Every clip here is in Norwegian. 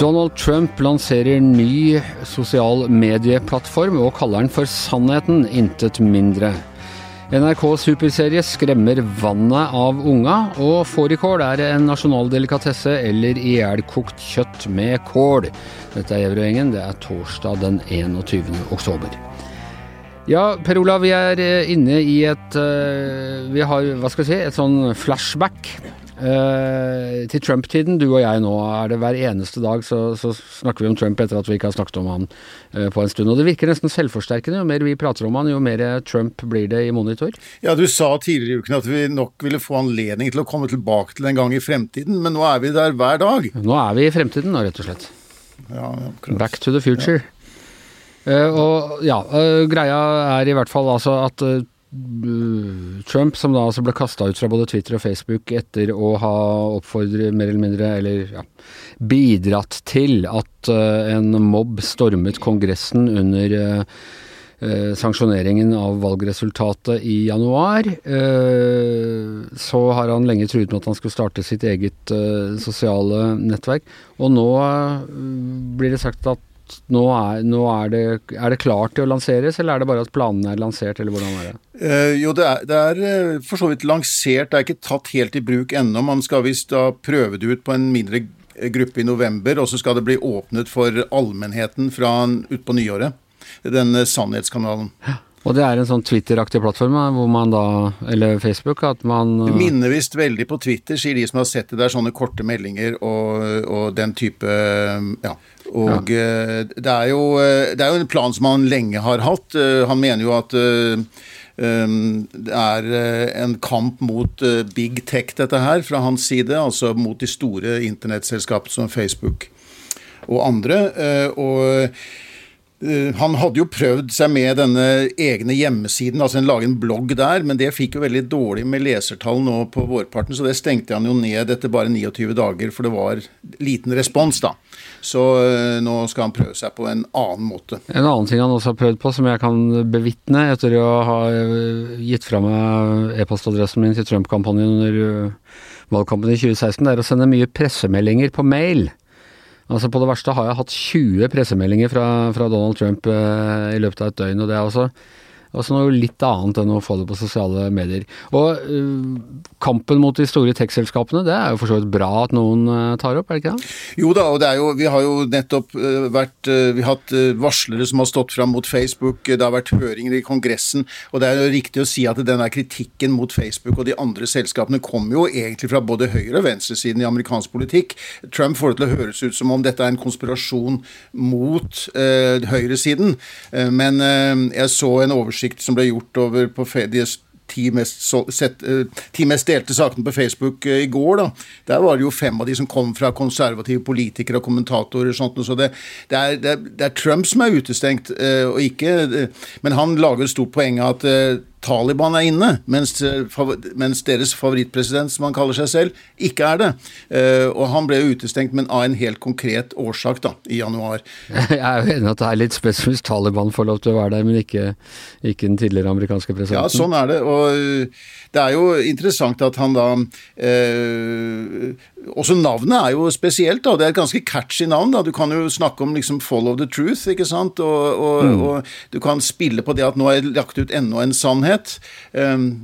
Donald Trump lanserer ny sosial medieplattform og kaller den for Sannheten, intet mindre. NRK superserie skremmer vannet av unga, og fårikål er en nasjonal delikatesse eller ihjelkokt kjøtt med kål. Dette er Gjæverøyengen, det er torsdag den 21. oktober. Ja, Per Olav, vi er eh, inne i et uh, Vi har, hva skal vi si, et sånn flashback Uh, til Trump-tiden, du og jeg nå, er det hver eneste dag så, så, snakker vi om Trump etter at vi ikke har snakket om han på en stund. Og det virker nesten selvforsterkende. Jo mer vi prater om han, jo mer Trump blir det i monitor. Ja, du sa tidligere i uken at vi nok ville få anledning til å komme tilbake til en gang i fremtiden, men nå er vi der hver dag. Nå er vi i fremtiden nå, rett og slett. Ja, Back to the future. Ja. Uh, og ja, greia er i hvert fall altså at Trump, som da altså ble kasta ut fra både Twitter og Facebook etter å ha oppfordret mer eller mindre, eller ja, bidratt til at en mobb stormet Kongressen under sanksjoneringen av valgresultatet i januar. så har han lenge truet med at han skulle starte sitt eget sosiale nettverk. Og nå blir det sagt at nå, er, nå er, det, er, det, klart til å lanseres, eller er det bare at planene er lansert, eller hvordan er det? Uh, jo, det er, det er, eh, for så vidt lansert, det er ikke tatt helt i bruk ennå. Man skal visst da prøve det ut på en mindre gruppe i november, og så skal det bli åpnet for allmennheten fra utpå nyåret. Den sannhetskanalen. Ja. Og det er en sånn Twitter-aktig plattform hvor man da, eller Facebook, at man Du minner visst veldig på Twitter, sier de som har sett det der, sånne korte meldinger og, og den type ja, og ja. Eh, det, er jo, eh, det er jo en plan som han lenge har hatt. Eh, han mener jo at det er en kamp mot big tech, dette her, fra hans side. Altså mot de store internettselskapene som Facebook og andre. Og Eh, han hadde jo prøvd seg med denne egne hjemmesiden, altså en lage en blogg der, men det fikk jo veldig dårlig med lesertall nå på vårparten, så det stengte han jo ned etter bare 29 dager, for det var liten respons, da. Så uh, nå skal han prøve seg på en annen måte. En annen ting han også har prøvd på, som jeg kan bevitne etter å ha eh, gitt fra meg e-postadressen min til Trump-kampanjen under valgkampen i 2016, det er å sende mye pressemeldinger på mail. Altså På det verste har jeg hatt 20 pressemeldinger fra, fra Donald Trump eh, i løpet av et døgn, og det er også Altså noe litt annet enn å få det på sosiale medier. Og uh, kampen mot de store tech-selskapene, det er jo for så vidt bra at noen uh, tar opp, er det ikke det? Jo da, og det er jo, vi har jo nettopp uh, vært Vi har hatt varslere som har stått fram mot Facebook, det har vært høringer i Kongressen, og det er jo riktig å si at denne kritikken mot Facebook og de andre selskapene kommer jo egentlig fra både høyre- og venstresiden i amerikansk politikk. Trump får det til å høres ut som om dette er en konspirasjon mot høyresiden, men jeg så en oversikt oversikt som ble gjort over på de ti mest, sett, eh, ti mest, delte sakene på Facebook eh, i går. da, Der var det jo fem av de som kom fra konservative politikere og kommentatorer. og sånt, så det, det, er, det er, Trump som er utestengt, eh, og ikke Men han lager et stort poeng av at Taliban er inne, mens, eh, mens, deres favorittpresident, som han kaller seg selv, ikke er det. Uh, og han ble jo utestengt, men av en helt konkret årsak, da, i januar. Jeg er jo enig at det er litt spesielt hvis Taliban får lov til å være der, men ikke, ikke, den tidligere amerikanske presidenten. Ja, sånn er det. Og det er jo interessant at han da uh, Også navnet er jo spesielt, da. Det er et ganske catchy navn. da. Du kan jo snakke om liksom 'follow the truth', ikke sant. Og, og, mm. og du kan spille på det at nå er lagt ut enda en sannhet sannhet.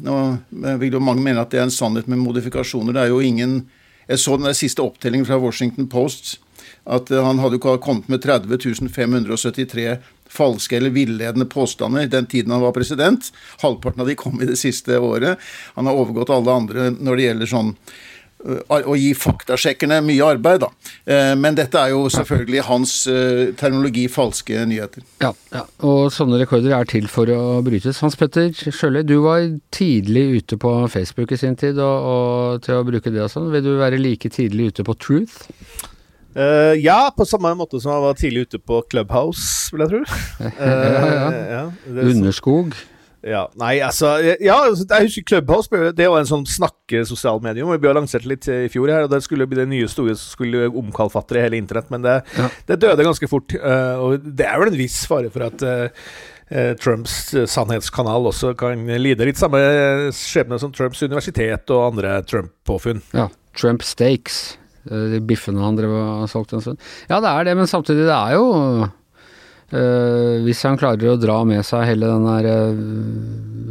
Nå vil jo mange mene at det er en sannhet med modifikasjoner. Det er jo ingen Jeg så den der siste opptellingen fra Washington Post. At eh, han hadde jo kommet med 30 573 falske eller villedende påstander den tiden han var president. Halvparten av de kom i det siste året. Han har overgått alle andre når det gjelder sånn å gi faktasjekkerne mye arbeid, da. Eh, men dette er jo selvfølgelig hans eh, terminologi falske nyheter. Ja, ja, og sånne rekorder er til for å brytes. Hans Petter Sjøli, du var tidlig ute på Facebook i sin tid, og, og til å bruke det og sånn. Vil du være like tidlig ute på Truth? Uh, ja, på samme måte som jeg var tidlig ute på Clubhouse, vil jeg tro. Uh, ja, ja. ja Underskog. Ja, nei, altså Ja, jeg husker Clubhouse. Det var en sånn snakke-sosial medium. Vi ble lansert litt i fjor her, og det skulle bli det nye store som skulle omkalfatre hele internett, men det, ja. det, døde ganske fort. Uh, og det er vel en viss fare for at eh, Trumps sannhetskanal også kan lide litt samme skjebne som Trumps universitet og andre Trump-påfunn. Ja. Trump stakes. De biffene han drev og solgte en stund. Ja, det er det, men samtidig, det er jo øh, Hvis han klarer å dra med seg hele den der uh,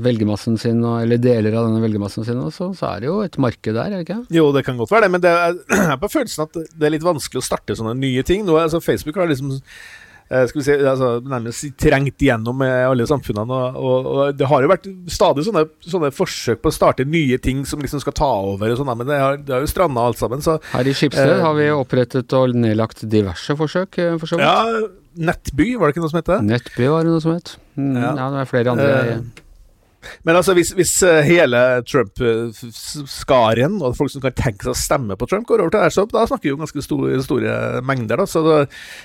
velgermassen sin, eller deler av denne velgermassen sin, så, så, er det jo et marked der, er det ikke? Jo, det kan godt være det, men det er, er på følelsen at det er litt vanskelig å starte sånne nye ting. Nå, altså, Facebook har liksom Eh, skal vi si, altså, nærmest trengt igjennom med alle samfunnene. Og, og, og, det har jo vært stadig sånne, sånne, forsøk på å starte nye ting som liksom skal ta over, og sånne, men det har, det har jo stranda alt sammen. Så, Her i Skipsted eh, har vi opprettet og nedlagt diverse forsøk. Eh, for ja, Nettby, var det ikke noe som het? det? Nettby var det noe som het. Mm, ja. ja. det er flere andre. Eh, men altså, hvis, hvis eh, hele Trump-skaren og folk som kan tenke seg å stemme på Trump, går over til AirSop, da snakker vi jo ganske store, store mengder. Da. Så det,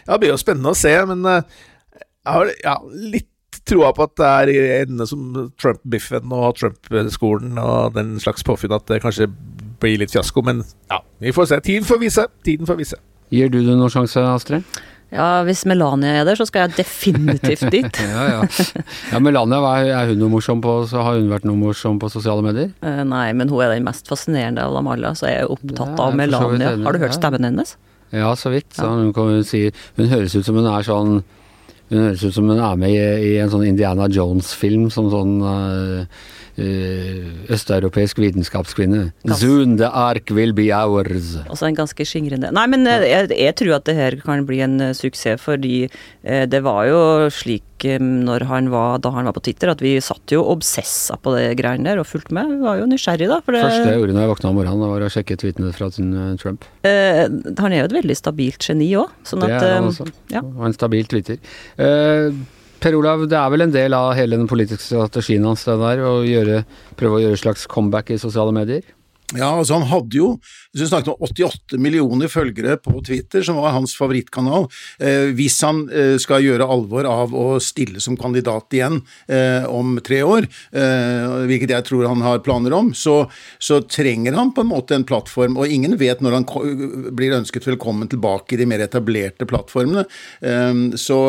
ja, blir jo spennende å se. Men eh, jeg har ja, litt troa på at det er i endene som Trump-biffen og Trump-skolen og den slags påfunn at det kanskje blir litt fiasko. Men ja, vi får se. Tiden får vise. Tiden får vise. Gir du det noen sjanse, Astrid? Ja, hvis Melania er der, så skal jeg definitivt dit. ja, ja. ja, Melania, er hun noe morsom på, så har hun vært noe morsom på sosiale medier? Uh, nei, men hun er den mest fascinerende av dem alle, så jeg er opptatt av Melania. Har du hørt stemmen hennes? Ja, så vidt. Så hun, kan sier, hun høres ut som hun er sånn Hun høres ut som hun er med i, i en sånn Indiana Jones-film, som sånn uh, østeuropeisk vitenskapskvinne. Soon the ark will be ours. Også en ganske skingrende Nei, men eh, jeg, jeg, tror at det her kan bli en suksess, fordi det var jo slik um, når han var, da han var på Twitter, at vi satt jo obsessa på det greiene der og fulgte med. Vi var jo nysgjerrig, da. For det Første jeg gjorde når jeg våkna om morgenen, var å sjekke tweetene fra Trump. Eh, han er jo et veldig stabilt geni òg. Sånn det er han også. Ja. Og en stabil tweeter. Eh, Per Olav, det er vel en del av hele den politiske strategien hans det der, å gjøre, prøve å gjøre et slags comeback i sosiale medier? Ja, altså han hadde jo hvis vi snakket om 88 millioner følgere på Twitter, som var hans favorittkanal. Eh, hvis han eh, skal gjøre alvor av å stille som kandidat igjen eh, om tre år, eh, hvilket jeg tror han har planer om, så, så, trenger han på en måte en plattform. Og ingen vet når han blir ønsket velkommen tilbake i de mer etablerte plattformene. Eh, så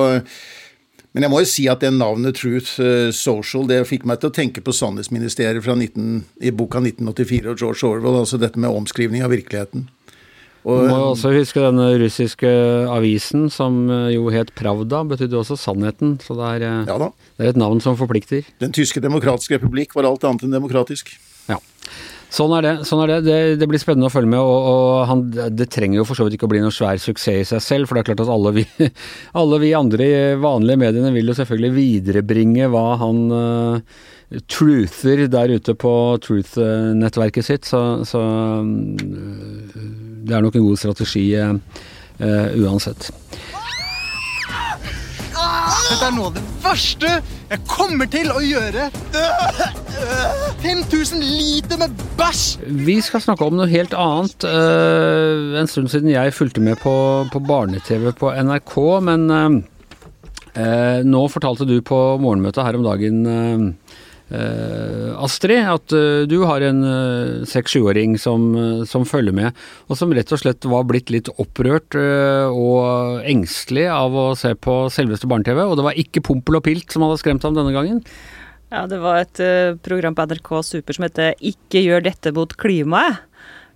men jeg må jo si at det navnet Truth eh, Social det fikk meg til å tenke på Sannhetsministeriet fra 19, i boka 1984 og George Orwell, altså dette med omskrivning av virkeligheten. Og, du må også huske denne russiske avisen som eh, jo het Pravda, betydde også sannheten. Så det er, eh, ja det er et navn som forplikter. Den tyske demokratiske republikk var alt annet enn demokratisk. Sånn er det. sånn er Det Det, det blir spennende å følge med. og, og han, Det trenger jo for så vidt ikke å bli noe svær suksess i seg selv. For det er klart at alle vi, alle vi andre i vanlige mediene vil jo selvfølgelig viderebringe hva han uh, truther der ute på Truth-nettverket sitt. Så, så uh, det er nok en god strategi uh, uansett. Dette er noe av det verste jeg kommer til å gjøre. 5000 liter med bæsj! Vi skal snakke om noe helt annet. Uh, en stund siden jeg fulgte med på, på barne-TV på NRK, men uh, nå fortalte du på morgenmøtet her om dagen Astrid, at uh, du har en uh, seks-sjuåring som, som, følger med, og som rett og slett var blitt litt opprørt og engstelig av å se på selveste barne-TV. Og det var ikke Pompel og Pilt som hadde skremt ham denne gangen. Ja, det var et program på NRK Super som heter 'Ikke gjør dette mot klimaet'.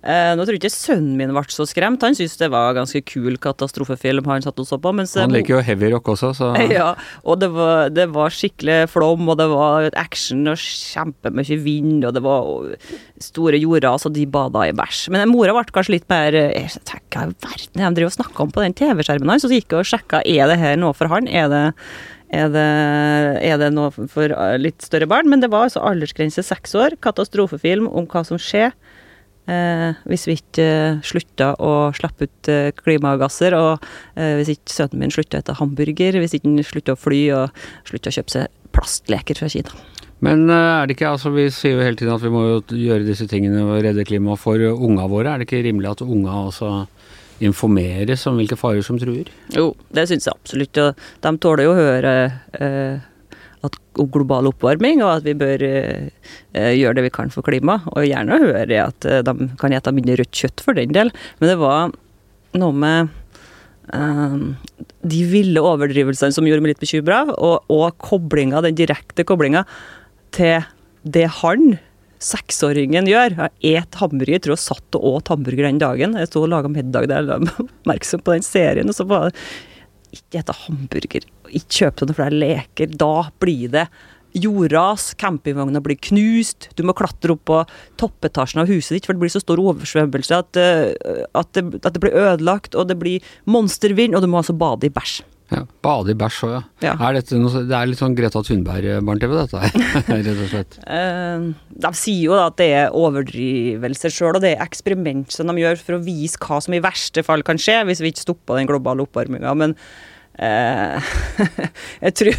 Eh, nå tror jeg ikke sønnen min ble så skremt. Han syntes det var ganske kul katastrofefilm han satt og så på. Mens, han liker jo heavy rock også, så Ja, og det var, det var, skikkelig flom, og det var action og kjempemye vind, og det var store jordras, og de bada i bæsj. Men mora ble kanskje litt mer Jeg tenker, verden de driver og snakker om på den TV-skjermen hans? Så gikk jeg og sjekka er det her noe for han. Er det er det, er det, noe for litt større barn? Men det var altså aldersgrense seks år. Katastrofefilm om hva som skjer Eh, hvis vi ikke eh, slutter å slippe ut eh, klimagasser, og eh, hvis ikke sønnen min slutter å spise hamburger, hvis ikke han slutter å fly og slutter å kjøpe seg plastleker fra Kina. Men eh, er det ikke, altså vi sier jo hele tiden at vi må gjøre disse tingene og redde klimaet for unga våre. Er det ikke rimelig at unga også informeres om hvilke farer som truer? Jo, det syns jeg absolutt. Og de tåler jo å høre eh, at, global oppvarming, og at vi bør uh, gjøre det vi kan for klimaet. Og gjerne høre at uh, de kan spise mindre rødt kjøtt for den del. Men det var noe med eh, de ville overdrivelsene som gjorde meg litt bekymra, og, og koblinga, den direkte koblinga til det han, seksåringen, gjør. Jeg et hamburger, jeg tror jeg satt og åt hamburger den dagen. Jeg sto og laga middag der, jeg oppmerksom på den serien, og så var det ikke spise hamburger, ikke kjøpe noen flere leker. Da blir det jordras, campingvogna blir knust, du må klatre opp på toppetasjen av huset ditt, for det blir så stor oversvømmelse at, eh, at, det, at det blir ødelagt, og det blir monstervind, og du må altså bade i bæsj. Ja, Bade i bæsj òg, ja. Ja. Er noe, det er litt sånn Greta Thunberg-barne-TV, dette her, rett og slett. Eh, de sier jo at det er overdrivelser sjøl, og det er eksperiment som de gjør for å vise hva som i verste fall kan skje hvis vi ikke stopper den globale oppvarminga. Men eh, jeg, tror,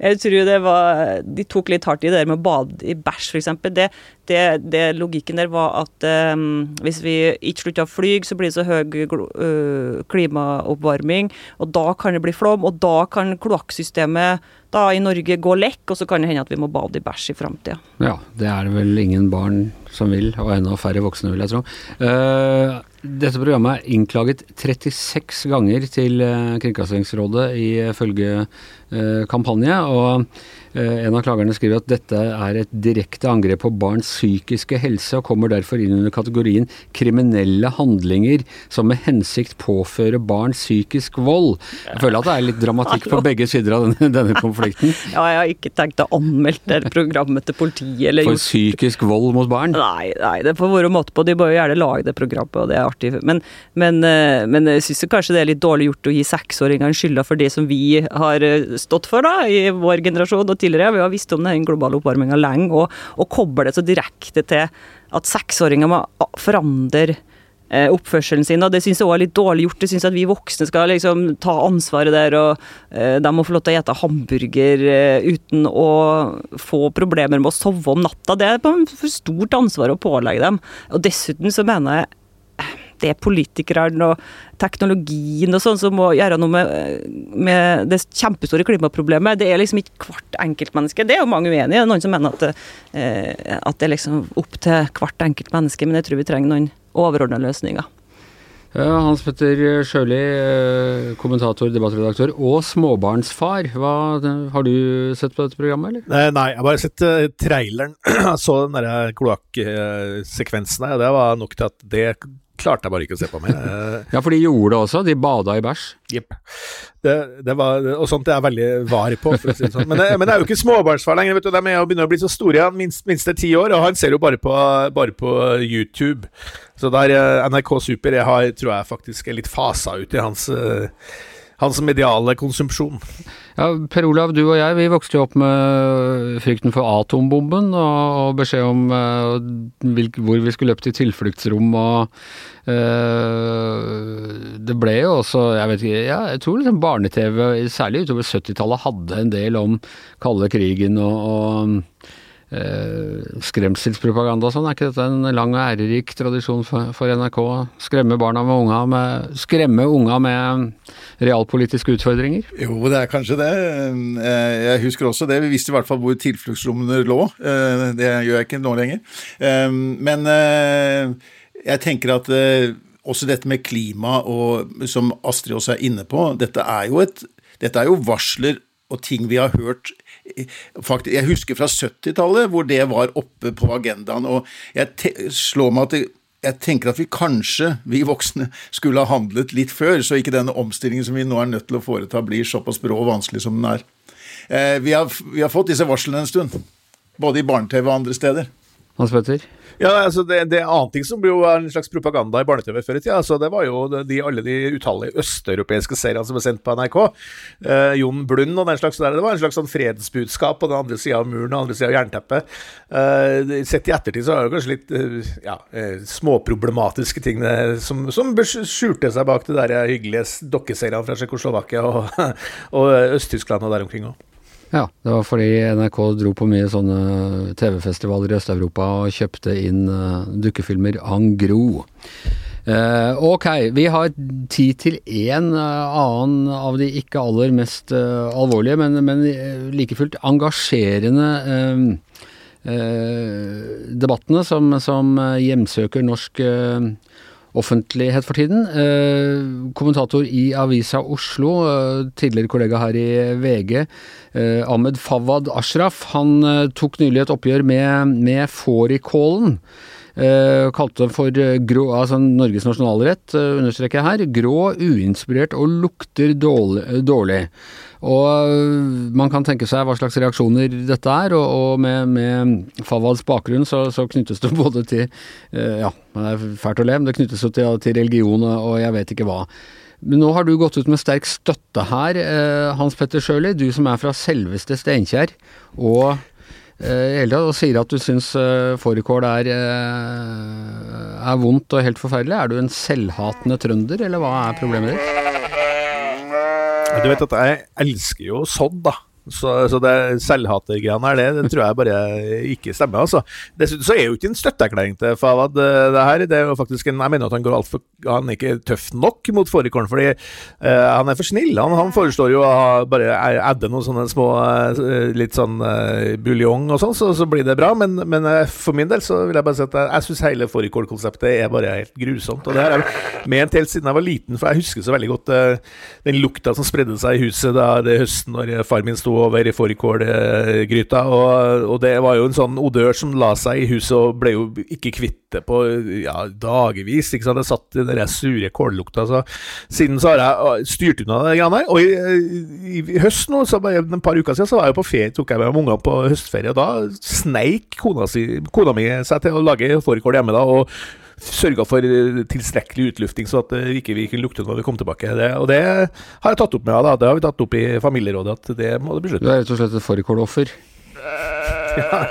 jeg tror det var De tok litt hardt i det der med å bade i bæsj, f.eks. Det, det, det logikken der var at eh, hvis vi ikke slutter å fly, så blir det så høy øh, klimaoppvarming, og da kan det bli flom, og da kan kloakksystemet da i Norge gå lekk, og så kan det hende at vi må bade i bæsj i framtida. Ja, det er det vel ingen barn som vil, og enda færre voksne, vil jeg tro. Eh, dette programmet er innklaget 36 ganger til eh, Kringkastingsrådet ifølge eh, kampanje, og en av klagerne skriver at dette er et direkte angrep på barns psykiske helse, og kommer derfor inn under kategorien kriminelle handlinger som med hensikt påfører barn psykisk vold. Jeg føler at det er litt dramatikk på begge sider av denne, denne konflikten. Ja, jeg har ikke tenkt å anmelde det programmet til politiet eller For gjort psykisk vold mot barn. Nei, nei, det får være måte på. De bør jo gjerne lage det programmet, og det er artig. Men, men, eh, men jeg syns kanskje det er litt dårlig gjort å gi seksåringene skylda for det som vi har eh, stått for da, i vår generasjon og tidligere. Vi har visst om den globale oppvarminga lenge, og, og kobler det så direkte til at seksåringer må forandre eh, oppførselen sin, og det syns jeg også er litt dårlig gjort. Jeg syns at vi voksne skal liksom ta ansvaret der, og eh, de må få lov til å ete hamburger eh, uten å få problemer med å sove om natta. Det er for stort ansvar å pålegge dem. Og dessuten så mener jeg det er politikerne og teknologien og sånn som må gjøre noe med, med det kjempestore klimaproblemet. Det er liksom ikke hvert enkeltmenneske. Det er jo mange uenige i. Det Noen som mener at, det, eh, at det er liksom opp til hvert enkelt menneske, men jeg tror vi trenger noen overordna løsninger. Hans Petter Sjøli, eh, kommentator, debattredaktør og småbarnsfar. Hva, har du sett på dette programmet, eller? Eh, Nei, jeg har bare sett traileren. Jeg så den derre kloakksekvensen her. det var nok til at det klarte jeg bare ikke å se på mer. Eh, Ja, for de gjorde det også. De bada i bæsj. Jepp. Det, det var, og sånt er jeg veldig var på, for å si det sånn. Men, det- men det er jo ikke småbarnsfar lenger, vet du. De er begynner å bli så store igjen, minst, minst er ti år, og han ser jo bare på, bare på YouTube. Så der eh, NRK Super jeg har, tror jeg faktisk er litt fasa ut i hans, eh, hans mediale konsumsjon. Ja, Per Olav, du og jeg vi vokste jo opp med frykten for atombomben og, beskjed om eh, hvor vi skulle løpe til tilfluktsrom og eh, Det ble jo også, jeg vet ikke, jeg tror liksom barne-TV, særlig utover 70-tallet, hadde en del om kalde krigen og, skremselspropaganda og sånn. Er ikke dette en lang og ærerik tradisjon for, for NRK? Skremme barna med unga med Skremme unga med realpolitiske utfordringer? Jo, det er kanskje det. Eh, Jeg husker også det. Vi visste i hvert fall hvor tilfluktsrommene lå. Eh, Det gjør jeg ikke nå lenger. Eh, Men eh, jeg tenker at eh, også dette med klima, og som Astrid også er inne på, dette er jo, et, dette er jo varsler og ting vi har hørt Faktisk, jeg husker fra 70-tallet hvor det var oppe på agendaen. og Jeg slår meg at det, jeg tenker at vi kanskje, vi voksne, skulle ha handlet litt før, så ikke denne omstillingen som vi nå er nødt til å foreta, blir såpass brå og vanskelig som den er. Eh, vi, har, vi har fått disse varslene en stund, både i barne-TV og andre steder. Hans Petter? Ja, altså det, det er annen ting som jo en slags propaganda i barne-TV før i tida. Altså det var jo de, alle de utallige østeuropeiske seriene som ble sendt på NRK. Eh, Jon Blund og den slags der. Det var en slags sånn fredsbudskap på den andre sida av muren og andre sida av jernteppet. Eh, sett i ettertid så er det kanskje litt eh, ja, eh, småproblematiske ting som, som skjulte seg bak de der hyggelige dokkeseriene fra Tsjekkoslovakia og, og Øst-Tyskland og der omkring òg. Ja, det var fordi NRK dro på mye sånne TV-festivaler i Øst-Europa og kjøpte inn uh, dukkefilmer en gros. Uh, ok, vi har tid til en uh, annen av de ikke aller mest eh, alvorlige, men, men eh, like fullt engasjerende eh, eh, debattene som, som eh, hjemsøker norsk eh, offentlighet for tiden. Eh, kommentator i Avisa Oslo, eh, tidligere kollega her i VG, eh, Ahmed Fawad Ashraf, han eh, tok nylig et oppgjør med, med fårikålen. Uh, kalte den for eh, grå, altså Norges nasjonalrett, understreker jeg her, grå, uinspirert og lukter dårlig. dårlig. Og uh, man kan tenke seg hva slags reaksjoner dette er, og, og med, med Fawads bakgrunn så, så, knyttes det både til Ja, det er fælt å le, men det knyttes jo til, til religion og jeg vet ikke hva. Men nå har du gått ut med sterk støtte her, Hans Petter Sjøli, du som er fra selveste Steinkjer. og og sier at du syns fårikål er, er vondt og helt forferdelig. Er du en selvhatende trønder, eller hva er problemet ditt? Du vet at jeg elsker jo sodd, da. Så, så det selvhatergreiene her, det, det, tror jeg bare ikke stemmer. altså. Dessuten så er jo ikke en støtteerklæring til Fawad, det, det her. Det er jo faktisk en, Jeg mener at han går altfor Han er ikke tøff nok mot fårikålen, fordi uh, han er for snill. Han, han foreslår jo å bare adde noen sånne små uh, litt sånn uh, buljong og sånn, så, så, blir det bra. Men, men for min del så vil jeg bare si at jeg, jeg syns hele fårikålkonseptet er bare helt grusomt. Og det har jeg ment helt siden jeg var liten, for jeg husker så veldig godt den lukta som spredde seg i huset det høsten når far min sto over fårikålgryta. Og, og det var jo en sånn odør som la seg i huset og ble jo ikke kvitt det på ja, dagevis. Ikke sant? Jeg satt i den sure kållukta. Så siden så har jeg styrt unna det greiene her. Og i, i, i, høst nå, så bare et par uker siden, så var jeg på ferie, tok jeg med ungene på høstferie. Og da sneik kona, si, kona mi seg til å lage fårikål hjemme. da, og sørga for tilstrekkelig utlufting, så at det ikke vi kunne lukte når vi kom tilbake. Det, og det har jeg tatt opp med henne. Det har vi tatt opp i familierådet, at det må det bli slutt på. Du er rett og slett et fårikåloffer? ja.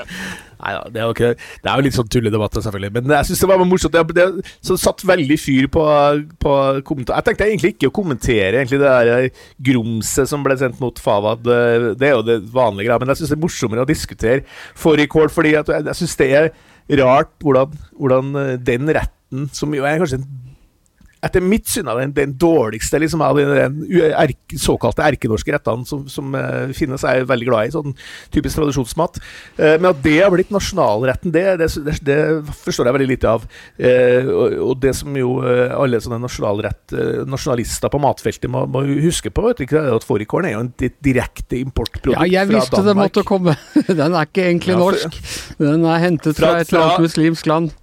Nei da, det, er jo det er jo litt sånn tulledebatt, selvfølgelig. Men jeg syns det var morsomt. Det, det, så satt veldig fyr på, på kommentar. Jeg tenkte egentlig ikke å kommentere egentlig det der grumset som ble sendt mot Fawad. Det er jo det vanlige greia. Men jeg syns det er morsommere å diskutere fårikål, fordi jeg, jeg syns det er rart hvordan, hvordan eh, den retten, som jo er kanskje en etter mitt syn den, den dårligste liksom, av de erke, såkalte erkenorske rettene som, som uh, finnes, er veldig glad i. Sånn typisk tradisjonsmat. Uh, men at det har blitt nasjonalretten, det, det, det, forstår jeg veldig lite av. Uh, og, og, det som jo alle sånne nasjonalister på matfeltet må, må huske på, vet du, er at fårikålen er jo en direkte importprodukt fra Danmark. Ja, jeg visste det måtte komme. Den er ikke egentlig norsk. Den er hentet fra, fra et eller annet muslimsk land.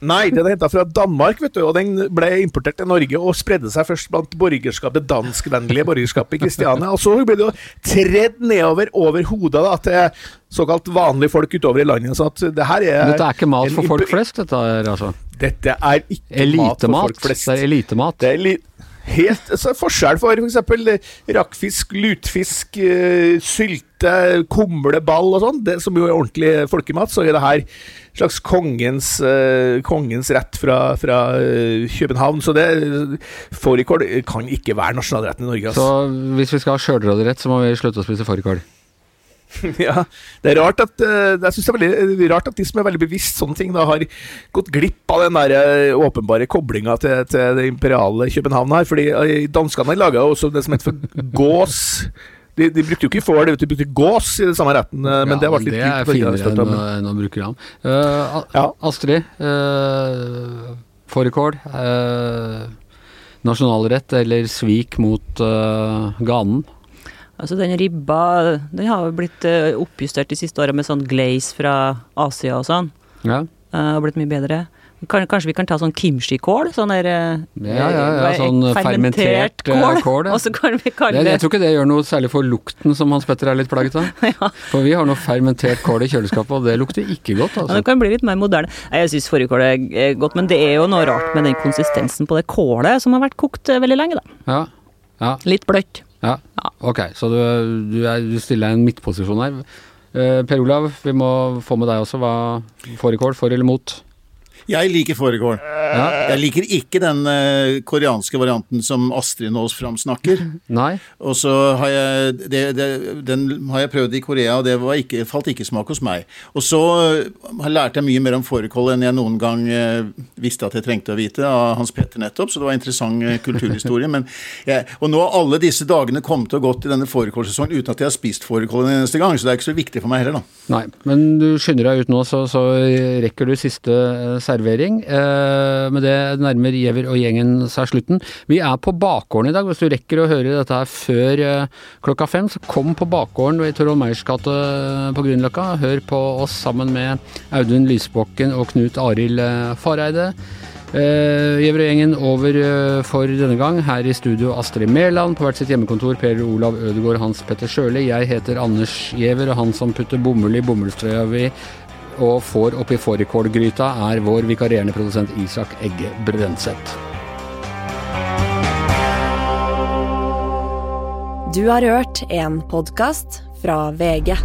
Nei, den er henta fra Danmark, vet du, og den ble importert til Norge og spredde seg først blant borgerskapet, danskvennlige borgerskapet i Kristiania. Og så ble det jo tredd nedover over hodet da, til såkalt vanlige folk utover i landet. Så at det her er Dette er ikke mat for folk flest, dette er altså? Dette er ikke elitemat, mat for folk flest. Det er elitemat. Det er helt så forskjell for f.eks. rakfisk, lutfisk, uh, sylte, kumleball og sånn, som jo er ordentlig folkemat, så er det her slags kongens, uh, kongens rett fra, fra København. Så det fårikål kan ikke være nasjonalretten i Norge. Altså. Så hvis vi skal ha sjølråderett, så må vi slutte å spise fårikål? ja, det er rart at uh, Jeg synes det er veldig rart at de som er veldig bevisst sånne ting, da har gått glipp av den der åpenbare koblinga til, til, det imperiale København her. Fordi danskene laga også det som heter for gås de, de, brukte jo ikke får, de brukte gås i den samme retten, eh, men ja, det vært litt Det er finere enn, enn å bruke ram. Uh, ja. Astrid, uh, fårikål. Uh, nasjonalrett eller svik mot uh, ganen? Altså Den ribba den har jo blitt oppjustert de siste åra med sånn glaze fra Asia og sånn. Ja. Uh, blitt mye bedre. Kanskje vi kan ta sånn kimchi-kål? Sånn der ja, ja, ja, sånn fermentert, kål. kål ja. Og så kan vi kalle det Jeg tror ikke det gjør noe særlig for lukten, som Hans Petter er litt plaget av. ja. For vi har noe fermentert kål i kjøleskapet, og det lukter ikke godt. Altså. Ja, det kan bli litt mer moderne. Jeg syns fårikål er godt, men det er jo noe rart med den konsistensen på det kålet som har vært kokt eh, veldig lenge, da. Ja. ja. Litt bløtt. Ja. Ok, så du, du, er, du stiller en midtposisjon her. Uh, per Olav, vi må få med deg også. Hva Fårikål, for eller mot? Jeg liker fårikål. Jeg liker ikke den uh, koreanske varianten som Astrid nå framsnakker. Nei. Og så har jeg det, det, Den har jeg prøvd i Korea, og det ikke, falt ikke smak hos meg. Og så uh, lærte jeg mye mer om fårikål enn jeg noen gang uh, visste at jeg trengte å vite, av Hans Petter nettopp, så det var interessant kulturhistorie. men jeg, og nå har alle disse dagene kommet og gått i denne fårikålsesongen uten at jeg har spist fårikål en eneste gang, så det er ikke så viktig for meg heller, da. Nei, men du skynder deg ut nå, så, så rekker du siste servering servering. Eh, Med det nærmer Giæver og gjengen seg slutten. Vi er på bakgården i dag. Hvis du rekker å høre dette her før eh, klokka fem, så kom på bakgården ved Torolv Meyers gate på Grünerløkka. Hør på oss sammen med Audun Lysbakken og Knut Arild eh, Fareide. Gjevre eh, gjengen over eh, for denne gang. Her i studio Astrid Mæland, på hvert sitt hjemmekontor Per Olav Ødegaard, Hans Petter Sjøli. Jeg heter Anders Giæver, og han som putter bomull i bomullstrøya vi og får oppi fårikålgryta, er vår vikarierende produsent Isak Egge Brønseth. Du har hørt en podkast fra VG.